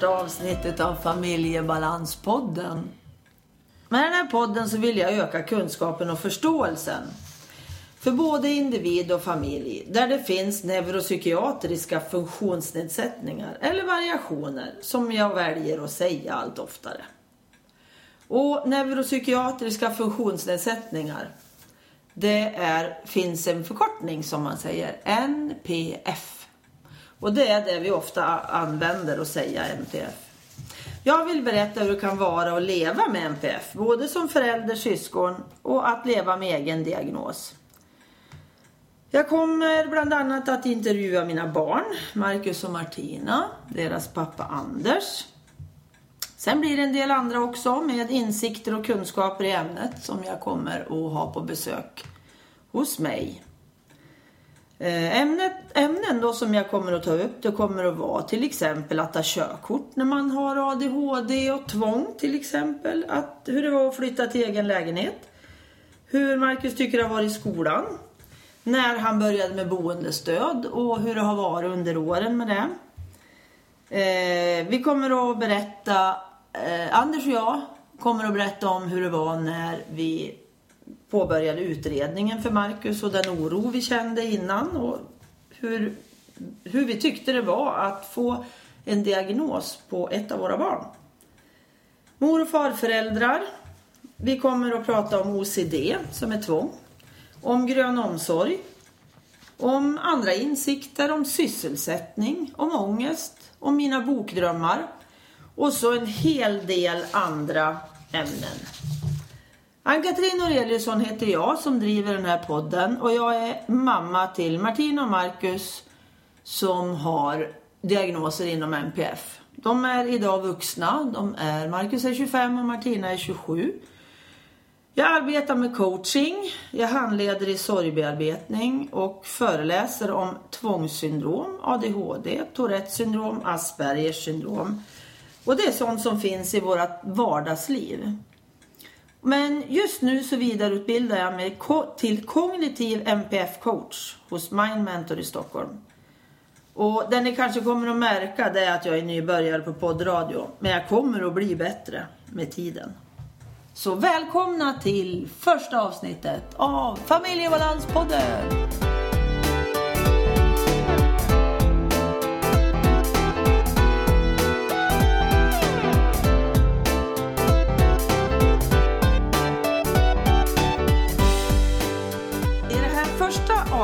första avsnittet av Familjebalanspodden. Med den här podden så vill jag öka kunskapen och förståelsen för både individ och familj där det finns neuropsykiatriska funktionsnedsättningar eller variationer som jag väljer att säga allt oftare. Och neuropsykiatriska funktionsnedsättningar det är, finns en förkortning som man säger, NPF. Och det är det vi ofta använder att säga NPF. Jag vill berätta hur det kan vara att leva med NPF, både som förälder, syskon och att leva med egen diagnos. Jag kommer bland annat att intervjua mina barn, Marcus och Martina, deras pappa Anders. Sen blir det en del andra också med insikter och kunskaper i ämnet som jag kommer att ha på besök hos mig. Eh, Ämnet, ämnen då som jag kommer att ta upp det kommer att vara till exempel att ta körkort när man har ADHD och tvång till exempel. Att, hur det var att flytta till egen lägenhet. Hur Marcus tycker det har varit i skolan. När han började med boendestöd och hur det har varit under åren med det. Eh, vi kommer att berätta, eh, Anders och jag kommer att berätta om hur det var när vi påbörjade utredningen för Marcus och den oro vi kände innan och hur, hur vi tyckte det var att få en diagnos på ett av våra barn. Mor och farföräldrar. Vi kommer att prata om OCD som är tvång. Om grön omsorg. Om andra insikter, om sysselsättning, om ångest, om mina bokdrömmar. Och så en hel del andra ämnen. Ann-Katrin Aureliusson heter jag som driver den här podden och jag är mamma till Martina och Marcus som har diagnoser inom MPF. De är idag vuxna. De är, Marcus är 25 och Martina är 27. Jag arbetar med coaching, jag handleder i sorgbearbetning och föreläser om tvångssyndrom, ADHD, Tourettes syndrom, Aspergers syndrom. Och det är sånt som finns i vårt vardagsliv. Men just nu så vidareutbildar jag mig till kognitiv MPF-coach hos Mind Mentor i Stockholm. Och det ni kanske kommer att märka det är att jag är nybörjare på poddradio. Men jag kommer att bli bättre med tiden. Så välkomna till första avsnittet av Familjebalanspodden!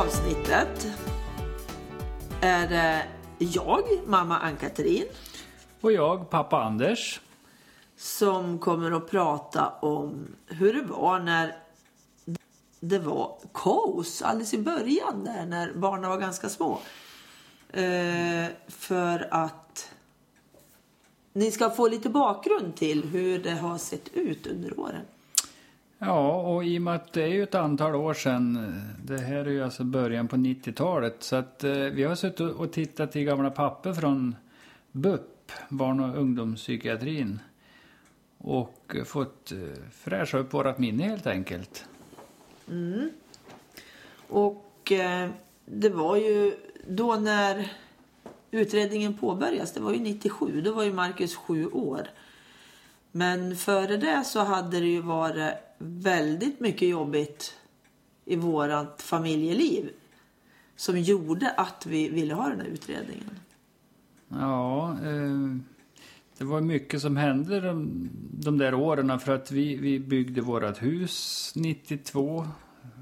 Avsnittet är det jag, mamma Ann-Katrin. Och jag, pappa Anders. Som kommer att prata om hur det var när det var kaos alldeles i början där när barnen var ganska små. Eh, för att ni ska få lite bakgrund till hur det har sett ut under åren. Ja, och i och med att det är ju ett antal år sedan, det här är ju alltså början på 90-talet, så att eh, vi har suttit och tittat i gamla papper från BUP, barn och ungdomspsykiatrin, och fått eh, fräscha upp vårat minne helt enkelt. Mm. Och eh, det var ju då när utredningen påbörjades, det var ju 97, då var ju Marcus sju år. Men före det så hade det ju varit väldigt mycket jobbigt i vårat familjeliv som gjorde att vi ville ha den här utredningen? Ja, eh, det var mycket som hände de, de där åren för att vi, vi byggde vårt hus 92,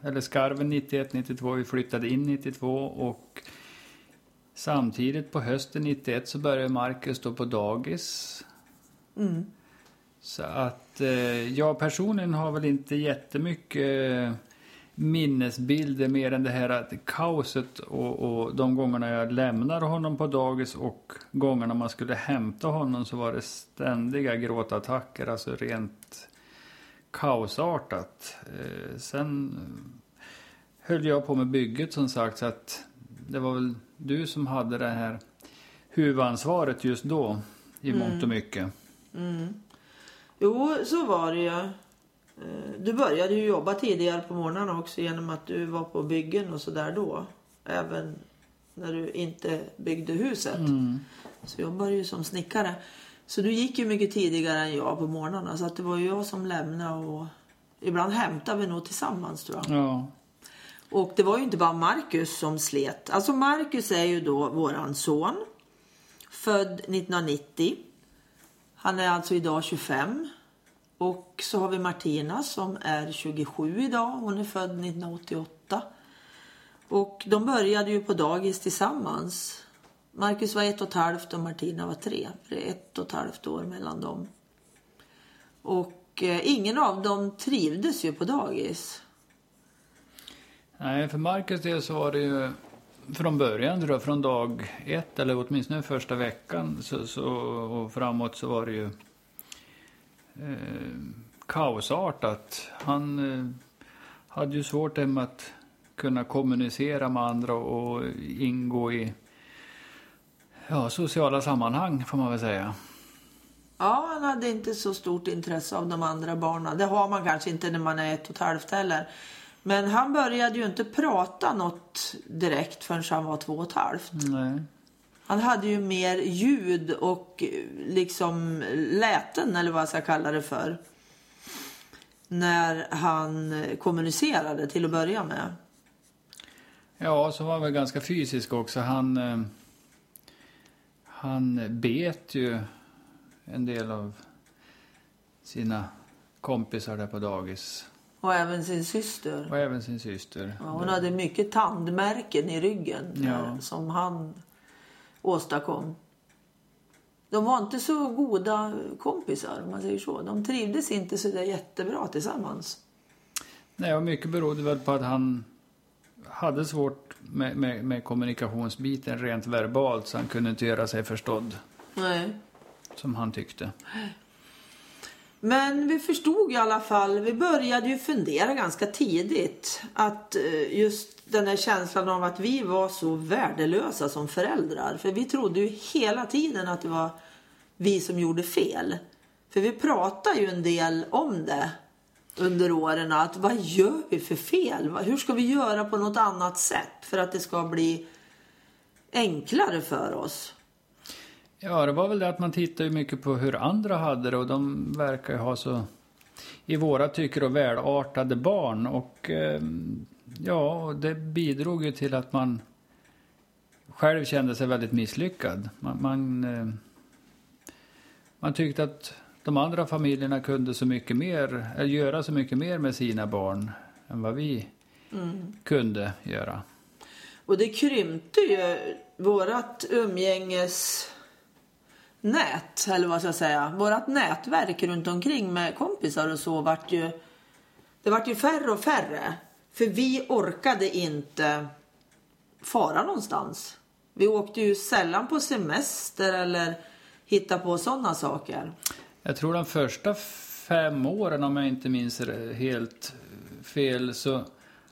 eller skarven 91, 92, vi flyttade in 92 och samtidigt på hösten 91 så började Marcus stå på dagis. Mm. Så att eh, jag personligen har väl inte jättemycket eh, minnesbilder mer än det här kaoset och, och de gångerna jag lämnade honom på dagis och gångerna man skulle hämta honom så var det ständiga gråtattacker, alltså rent kaosartat. Eh, sen höll jag på med bygget som sagt så att det var väl du som hade det här huvudansvaret just då i mm. mångt och mycket. Mm. Jo, så var det ju. Eh, du började ju jobba tidigare på morgnarna också genom att du var på byggen och sådär då. Även när du inte byggde huset. Mm. Så jag började ju som snickare. Så du gick ju mycket tidigare än jag på morgnarna. Så att det var ju jag som lämnade och ibland hämtade vi nog tillsammans tror jag. Ja. Och det var ju inte bara Marcus som slet. Alltså Marcus är ju då våran son. Född 1990. Han är alltså idag 25. Och så har vi Martina som är 27 idag. Hon är född 1988. Och de började ju på dagis tillsammans. Marcus var ett och ett halvt och Martina var tre. Det är ett och ett halvt år mellan dem. Och eh, ingen av dem trivdes ju på dagis. Nej, för Marcus del så var det ju från början, tror jag, från dag ett eller åtminstone första veckan så, så, och framåt så var det ju eh, kaosartat. Han eh, hade ju svårt med att kunna kommunicera med andra och ingå i ja, sociala sammanhang får man väl säga. Ja, han hade inte så stort intresse av de andra barnen. Det har man kanske inte när man är ett och ett halvt heller. Men han började ju inte prata något direkt förrän han var två och ett halvt. Nej. Han hade ju mer ljud och liksom läten eller vad jag ska kalla det för. När han kommunicerade till att börja med. Ja, så var han väl ganska fysisk också. Han, eh, han bet ju en del av sina kompisar där på dagis. Och även sin syster. Och även sin syster. Ja, hon hade mycket tandmärken i ryggen Ja. eh, som han åstadkom. De var inte så goda kompisar om man säger så. De trivdes inte så där jättebra tillsammans. Nej, och mycket berodde väl på att han hade svårt med, med, med kommunikationsbiten rent verbalt så han kunde inte göra sig förstådd Nej. som han tyckte. Men vi förstod i alla fall, vi började ju fundera ganska tidigt att eh, just den här känslan av att vi var så värdelösa som föräldrar. För vi trodde ju hela tiden att det var vi som gjorde fel. För vi pratade ju en del om det under åren. Att vad gör vi för fel? Hur ska vi göra på något annat sätt för att det ska bli enklare för oss? Ja, det var väl det att man tittar ju mycket på hur andra hade det och de verkar ju ha så i våra tycker och välartade barn och eh, ja, det bidrog ju till att man själv kände sig väldigt misslyckad. Man, man, eh, man tyckte att de andra familjerna kunde så mycket mer, eller göra så mycket mer med sina barn än vad vi kunde göra. Och det krympte ju vårat nät, eller vad ska jag säga. Vårat nätverk runt omkring med kompisar och så vart ju... Det vart ju färre och färre. För vi orkade inte fara någonstans. Vi åkte ju sällan på semester eller hitta på sådana saker. Jag tror de första fem åren, om jag inte minns helt fel, så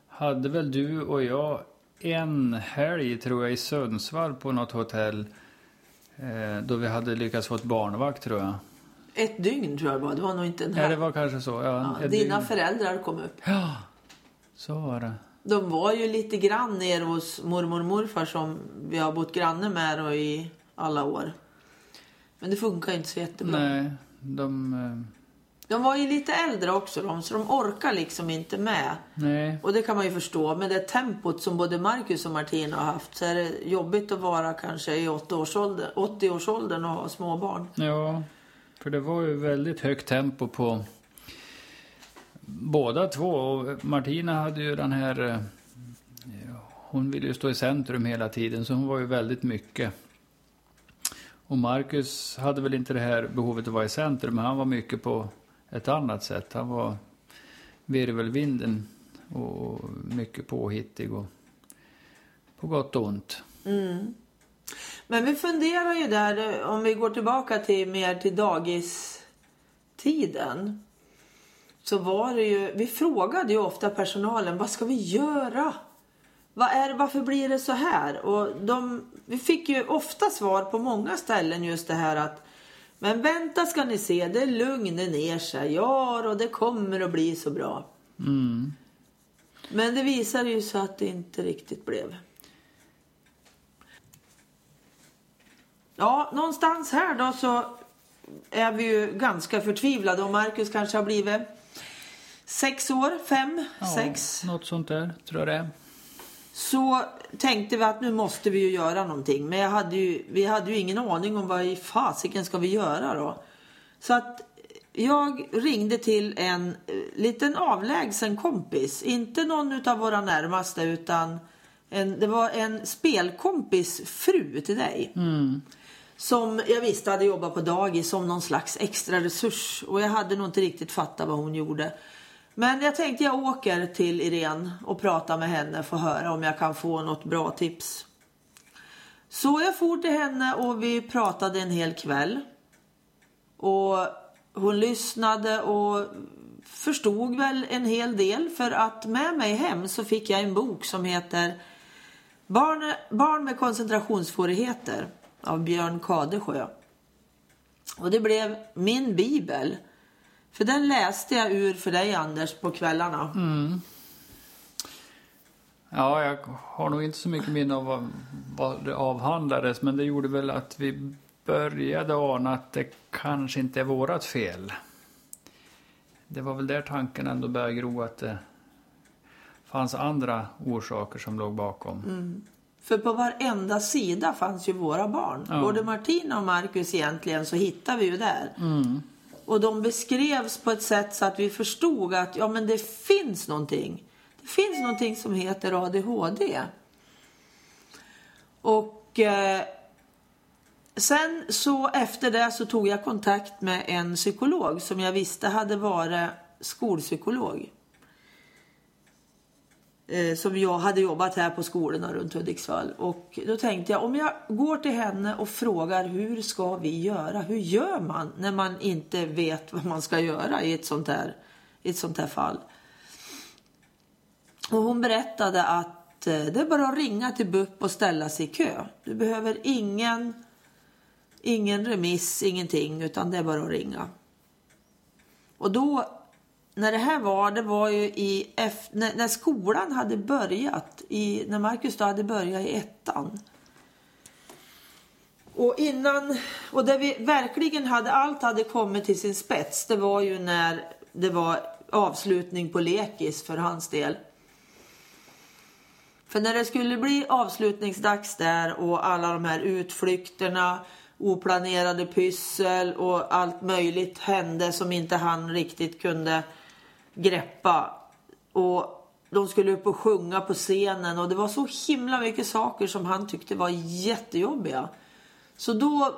hade väl du och jag en helg, tror jag, i Sundsvall på något hotell. Eh, då vi hade lyckats få ett barnvakt, tror jag. Ett dygn tror jag det var. Det var nog inte en Ja, det var kanske så. Ja, Ja, dina dygn. föräldrar kom upp. Ja, så var det. De var ju lite grann nere hos mormor och morfar som vi har bott granne med i alla år. Men det funkar inte så jättebra. Nej, de... De var ju lite äldre också de, så de orkar liksom inte med. nej. Och det kan man ju förstå. Med det tempot som både Marcus och Martina har haft så är det jobbigt att vara kanske i 80-årsåldern 80 årsåldern och ha småbarn. Ja, för det var ju väldigt högt tempo på båda två. Och Martina hade ju den här... eh, Hon ville ju stå i centrum hela tiden, så hon var ju väldigt mycket. Och Marcus hade väl inte det här behovet att vara i centrum, men han var mycket på ett annat sätt. Han var virvelvinden och mycket påhittig och på gott och ont. Mm. Men vi funderar ju där, om vi går tillbaka till mer till dagistiden. Så var det ju, vi frågade ju ofta personalen, vad ska vi göra? Vad är, varför blir det så här? Och de, vi fick ju ofta svar på många ställen just det här att men vänta ska ni se, det lugnar ner sig. Ja, och det kommer att bli så bra. Mm. Men det visade ju sig att det inte riktigt blev. ja, någonstans här då så är vi ju ganska förtvivlade och Marcus kanske har blivit sex år, fem, Ja, sex. Något sånt där, tror jag det är. Så tänkte vi att nu måste vi ju göra någonting. Men jag hade ju, vi hade ju ingen aning om vad i fasiken ska vi göra då. Så att jag ringde till en eh, liten avlägsen kompis. Inte någon av våra närmaste utan en, det var en spelkompis fru till dig. Som jag visste hade jobbat på dagis som någon slags extra resurs. Och jag hade nog inte riktigt fattat vad hon gjorde. Men jag tänkte jag åker till Irene och pratar med henne för att höra om jag kan få något bra tips. Så jag for till henne och vi pratade en hel kväll. Och hon lyssnade och förstod väl en hel del för att med mig hem så fick jag en bok som heter Barn, Barn med koncentrationssvårigheter av Björn Kadesjö. Och det blev min bibel. För den läste jag ur för dig Anders på kvällarna. Ja, jag har nog inte så mycket minne av vad, vad det avhandlades, men det gjorde väl att vi började ana att det kanske inte är vårat fel. Det var väl där tanken ändå började gro, att det fanns andra orsaker som låg bakom. För på varenda sida fanns ju våra barn. Ja. Både Martina och Marcus egentligen så hittar vi ju där. Och de beskrevs på ett sätt så att vi förstod att ja men det finns någonting. Det finns någonting som heter ADHD. Och eh, sen så efter det så tog jag kontakt med en psykolog som jag visste hade varit skolpsykolog. Eh, som jag hade jobbat här på skolorna runt Hudiksvall. Och då tänkte jag om jag går till henne och frågar hur ska vi göra? Hur gör man när man inte vet vad man ska göra i ett sånt här, i ett sånt här fall? Och hon berättade att eh, det är bara att ringa till BUP och ställa sig i kö. Du behöver ingen, ingen remiss, ingenting, utan det är bara att ringa. Och då, när det här var, det var ju i, F, när, när skolan hade börjat, i, när Marcus då hade börjat i ettan. Och innan, och där vi verkligen hade, allt hade kommit till sin spets, det var ju när det var avslutning på lekis för hans del. För när det skulle bli avslutningsdags där och alla de här utflykterna, oplanerade pyssel och allt möjligt hände som inte han riktigt kunde greppa. Och de skulle upp och sjunga på scenen och det var så himla mycket saker som han tyckte var jättejobbiga. Så då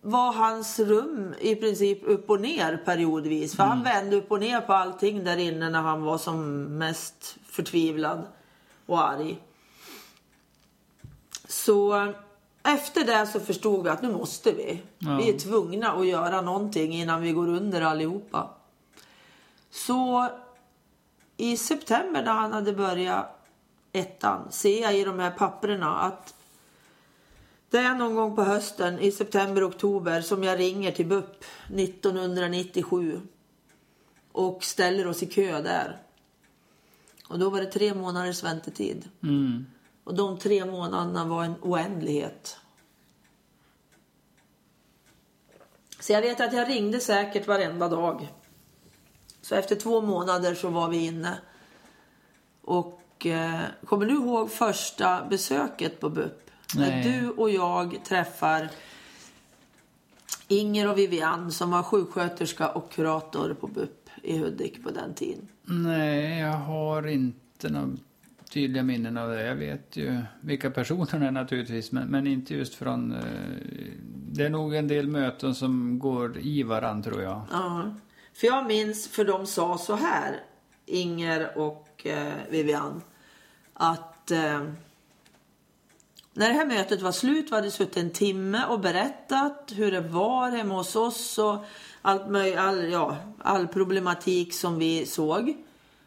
var hans rum i princip upp och ner periodvis. För han vände upp och ner på allting där inne när han var som mest förtvivlad och arg. Så efter det så förstod vi att nu måste vi. Ja. Vi är tvungna att göra någonting innan vi går under allihopa. Så i september när han hade börjat ettan ser jag i de här papperna att det är någon gång på hösten i september, oktober som jag ringer till BUP 1997 och ställer oss i kö där. Och då var det tre månaders väntetid. Mm. Och de tre månaderna var en oändlighet. Så jag vet att jag ringde säkert varenda dag. Så efter två månader så var vi inne. Och eh, kommer du ihåg första besöket på BUP? När Nej. du och jag träffar Inger och Vivian som var sjuksköterska och kurator på BUP i Hudik på den tiden. Nej, jag har inte några tydliga minnen av det. Jag vet ju vilka personerna är naturligtvis, men, men inte just från... Eh, det är nog en del möten som går i varann, tror jag. Ja. För jag minns, för de sa så här, Inger och eh, Vivian, att eh, när det här mötet var slut, vi hade suttit en timme och berättat hur det var hemma hos oss och allt möj, all, ja, all problematik som vi såg.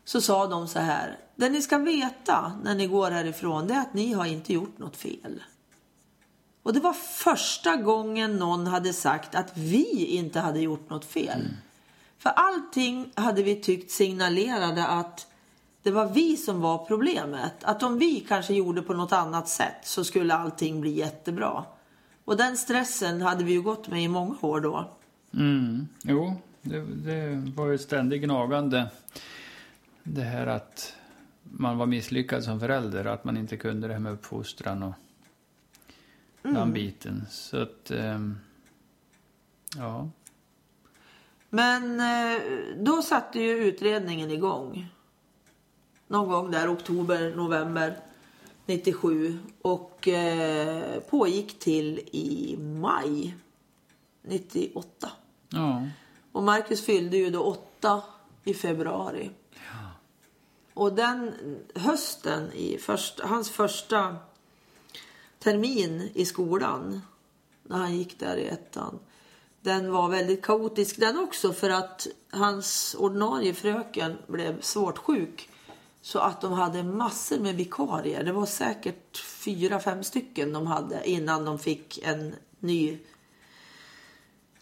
Så sa de så här, det ni ska veta när ni går härifrån det är att ni har inte gjort något fel. Och det var första gången någon hade sagt att vi inte hade gjort något fel. Mm. För allting hade vi tyckt signalerade att det var vi som var problemet. Att om vi kanske gjorde på något annat sätt så skulle allting bli jättebra. Och den stressen hade vi ju gått med i många år då. Mm. Jo, det, det var ju ständigt gnagande. Det här att man var misslyckad som förälder, att man inte kunde det här med uppfostran och den biten. Så att, ehm, ja. Men eh, då satte ju utredningen igång. Någon gång där oktober, november 97 och eh, pågick till i maj 98. Ja. Och Marcus fyllde ju då åtta i februari. Och den hösten, i första, hans första termin i skolan, när han gick där i ettan, den var väldigt kaotisk den också för att hans ordinarie fröken blev svårt sjuk. Så att de hade massor med vikarier. Det var säkert fyra, fem stycken de hade innan de fick en ny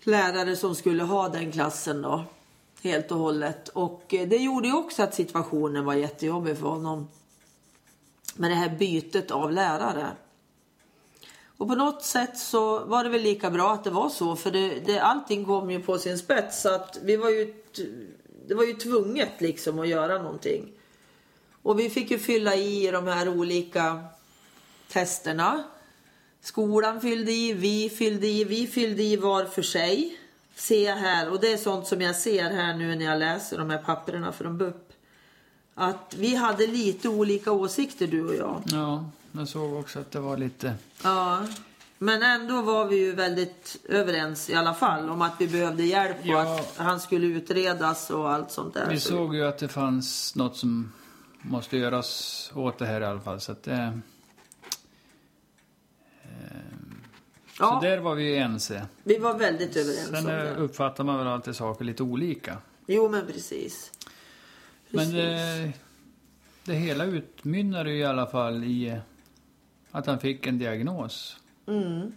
lärare som skulle ha den klassen då. Helt och hållet. Och eh, det gjorde ju också att situationen var jättejobbig för honom. Med det här bytet av lärare. Och på något sätt så var det väl lika bra att det var så. För det, det, allting kom ju på sin spets. Så att vi var ju, det var ju tvunget liksom att göra någonting. Och vi fick ju fylla i de här olika testerna. Skolan fyllde i, vi fyllde i, vi fyllde i var för sig. Ser jag här, och det är sånt som jag ser här nu när jag läser de här papperna från BUP. Att vi hade lite olika åsikter du och jag. ja, jag såg också att det var lite... Ja. Men ändå var vi ju väldigt överens i alla fall om att vi behövde hjälp och Ja. att han skulle utredas och allt sånt där. Vi Så- såg ju att det fanns något som måste göras åt det här i alla fall. Så, att det, ja, så där var vi ju ense. vi var väldigt överens Sen om eh, det. uppfattar man väl alltid saker lite olika. Jo men precis. Men Precis. det, det hela utmynnade ju i alla fall i eh, att han fick en diagnos. Mm.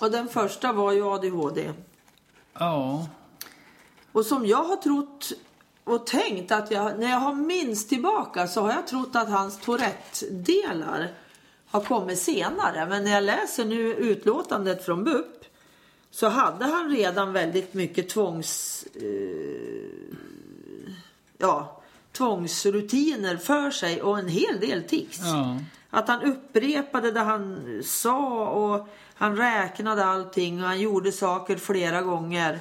Och den första var ju ADHD. Ja, Och som jag har trott och tänkt att jag, när jag har minst tillbaka så har jag trott att hans Tourette-delar har kommit senare. Men när jag läser nu utlåtandet från BUP så hade han redan väldigt mycket tvångs... Eh, ja, tvångsrutiner för sig och en hel del tics. ja. Att han upprepade det han sa och han räknade allting och han gjorde saker flera gånger.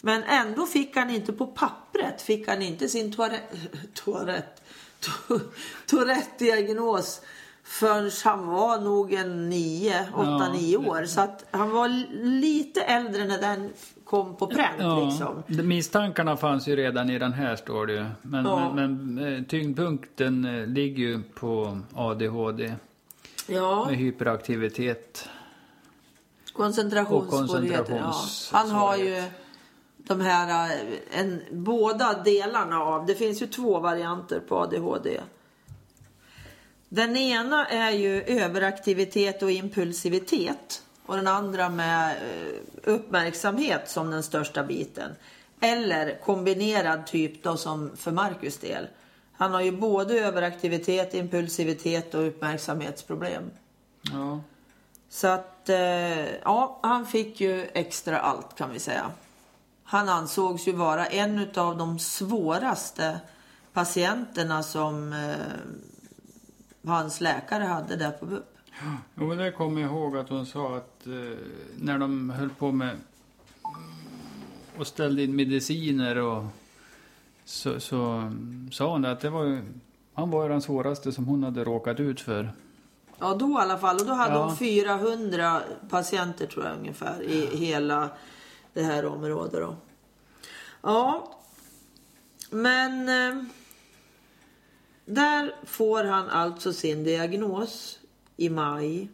Men ändå fick han inte på pappret, fick han inte sin Tourette, Tourette, To- Tourette-diagnos förrän han var nog en nio, åtta, Ja. nio år. Så att han var lite äldre när den kom på pränt Ja, liksom. misstankarna fanns ju redan i den här står det ju. Men, Ja. men, men eh, tyngdpunkten eh, ligger ju på ADHD Ja, med hyperaktivitet. koncentrationssvårigheter. Ja. Han har ju de här, eh, en, båda delarna av, det finns ju två varianter på ADHD. Den ena är ju överaktivitet och impulsivitet och den andra med eh, uppmärksamhet som den största biten. Eller kombinerad typ då som för Marcus del. Han har ju både överaktivitet, impulsivitet och uppmärksamhetsproblem. Ja. Så att, eh, ja, han fick ju extra allt kan vi säga. Han ansågs ju vara en av de svåraste patienterna som eh, hans läkare hade där på BUP. Jo, men det kommer jag ihåg att hon sa att eh, när de höll på med och ställde in mediciner och så, så sa hon att det var han var ju den svåraste som hon hade råkat ut för. Ja, då i alla fall. Och då hade Ja. hon 400 patienter tror jag ungefär i hela det här området då. Ja, men eh, där får han alltså sin diagnos i maj.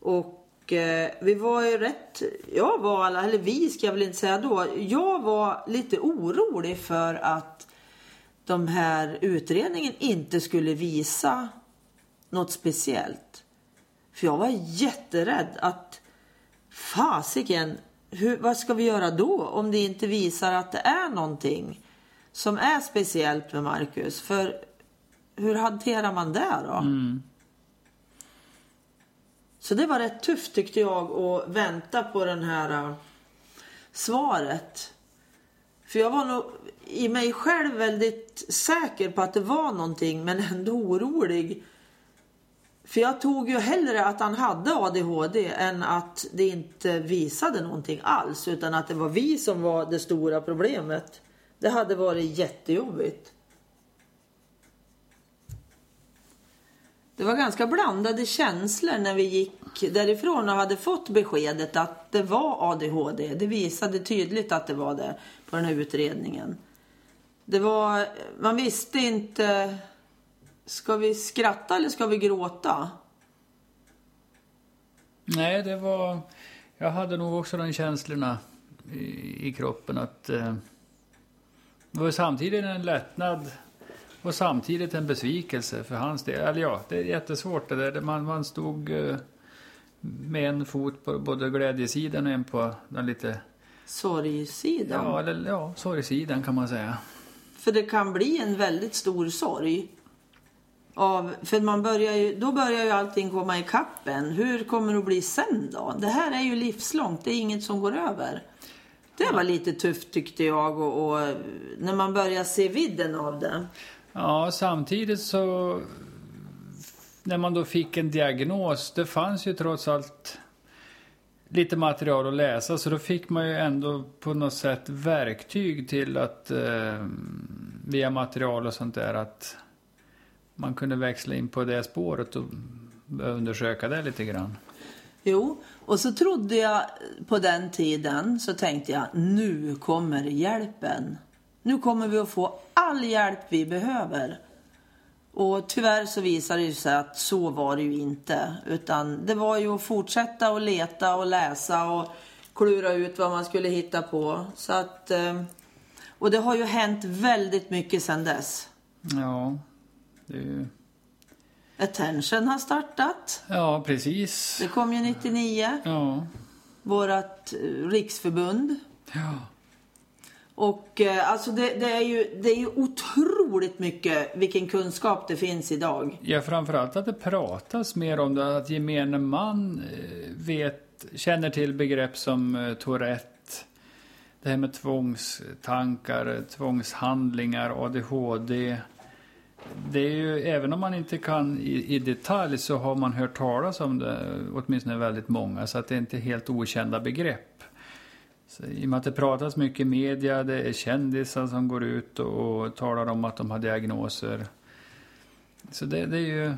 Och eh, vi var ju rätt, jag var eller vi ska jag väl inte säga då, jag var lite orolig för att de här utredningen inte skulle visa något speciellt. För jag var jätterädd att fasiken, hur, vad ska vi göra då om det inte visar att det är någonting som är speciellt med Marcus? För hur hanterar man det då? Mm. Så det var rätt tufft tyckte jag att vänta på den här uh, svaret. För jag var nog i mig själv väldigt säker på att det var någonting men ändå orolig. För jag tog ju hellre att han hade ADHD än att det inte visade någonting alls utan att det var vi som var det stora problemet. Det hade varit jättejobbigt. Det var ganska blandade känslor när vi gick därifrån och hade fått beskedet att det var ADHD. Det visade tydligt att det var det på den här utredningen. Det var, man visste inte, ska vi skratta eller ska vi gråta? Nej, det var... Jag hade nog också de känslorna i, i kroppen att... Eh, det var samtidigt en lättnad och samtidigt en besvikelse för hans del. Eller ja, det är jättesvårt det där. Man, man stod eh, med en fot på både glädjesidan och en på den lite... Sorgsidan? Ja, eller, ja, sorgsidan kan man säga. För det kan bli en väldigt stor sorg. Av, för man börjar ju, då börjar ju allting komma i kappen. Hur kommer det att bli sen då? Det här är ju livslångt, det är inget som går över. Det var lite tufft tyckte jag och, och när man börjar se vidden av det. Ja, samtidigt så... När man då fick en diagnos, det fanns ju trots allt lite material att läsa så då fick man ju ändå på något sätt verktyg till att eh, via material och sånt där att man kunde växla in på det spåret och undersöka det lite grann. Jo, och så trodde jag på den tiden så tänkte jag nu kommer hjälpen. Nu kommer vi att få all hjälp vi behöver. Och tyvärr så visade det sig att så var det ju inte. Utan det var ju att fortsätta att leta och läsa och klura ut vad man skulle hitta på. Så att, eh, och det har ju hänt väldigt mycket sedan dess. Ja, det är ju... Attention har startat. Ja, precis. Det kom ju 99. Ja. Vårat eh, riksförbund. Ja. Och eh, alltså det, det, är ju, det är ju otroligt mycket vilken kunskap det finns idag. Ja, framförallt att det pratas mer om det, att gemene man eh, vet, känner till begrepp som Tourette, det här med tvångstankar, tvångshandlingar, ADHD. Det är ju, även om man inte kan i, i detalj så har man hört talas om det, åtminstone väldigt många, så att det är inte helt okända begrepp. Så I och med att det pratas mycket i media, det är kändisar som går ut och, och talar om att de har diagnoser. Så det, det är ju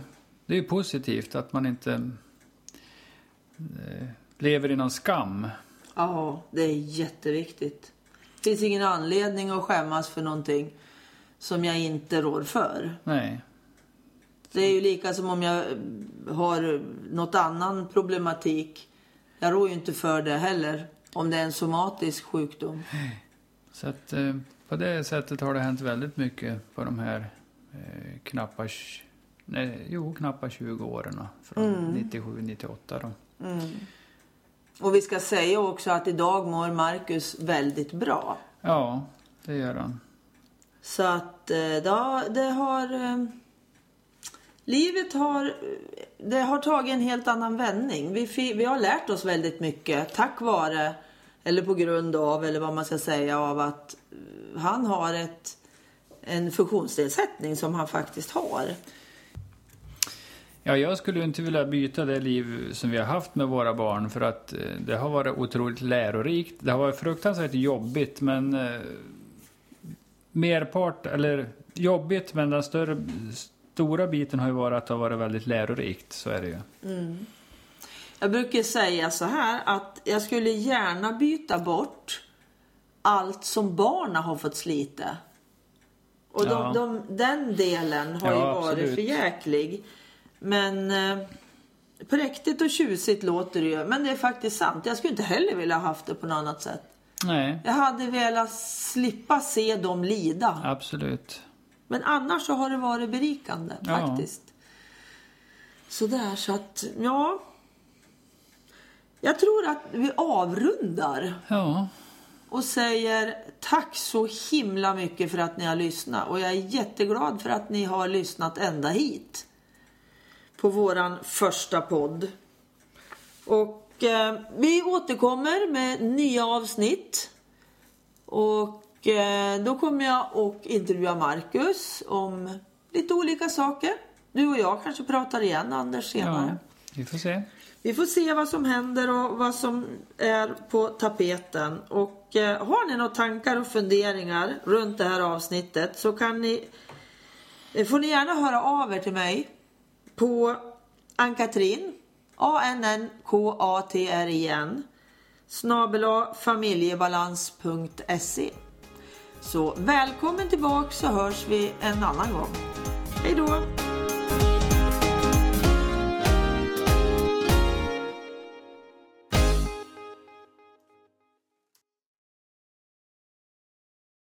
det är positivt att man inte eh, lever i någon skam. Ja, det är jätteviktigt. Det finns ingen anledning att skämmas för någonting som jag inte rår för. Nej. Det är ju lika som om jag har något annan problematik. Jag rår ju inte för det heller. Om det är en somatisk sjukdom. Så att eh, på det sättet har det hänt väldigt mycket på de här eh, knappa, tj- nej, jo, knappa 20 åren. Från 97-98 då. Och vi ska säga också att idag mår Marcus väldigt bra. Ja, det gör han. Så att eh, ja, det har, eh, Livet har, det har tagit en helt annan vändning. Vi, vi har lärt oss väldigt mycket tack vare, eller på grund av, eller vad man ska säga, av att eh, han har ett, en funktionsnedsättning som han faktiskt har. Ja, jag skulle inte vilja byta det liv som vi har haft med våra barn för att det har varit otroligt lärorikt. Det har varit fruktansvärt jobbigt men merpart, eller jobbigt men den större, stora biten har ju varit att det har varit väldigt lärorikt, så är det ju. Jag brukar säga så här att jag skulle gärna byta bort allt som barnen har fått slita. Och Ja. de, de, den delen har Ja, ju varit absolut. för jäklig. Men eh, präktigt och tjusigt låter det ju. Men det är faktiskt sant. Jag skulle inte heller vilja ha haft det på något annat sätt. Nej, Jag hade velat slippa se dem lida. absolut. Men annars så har det varit berikande Ja. faktiskt. Sådär så att, ja. Jag tror att vi avrundar Ja, och säger tack så himla mycket för att ni har lyssnat. Och jag är jätteglad för att ni har lyssnat ända hit. På våran första podd. Och eh, vi återkommer med nya avsnitt. Och eh, då kommer jag att intervjua Marcus om lite olika saker. Du och jag kanske pratar igen Anders senare. Ja, vi får se. Vi får se vad som händer och vad som är på tapeten. Och eh, har ni några tankar och funderingar runt det här avsnittet så kan ni, eh, får ni gärna höra av er till mig på Ann-Katrin, A-N-N-K-A-T-R-I-N, snabela familjebalans.se. Så välkommen tillbaka så hörs vi en annan gång. Hej då!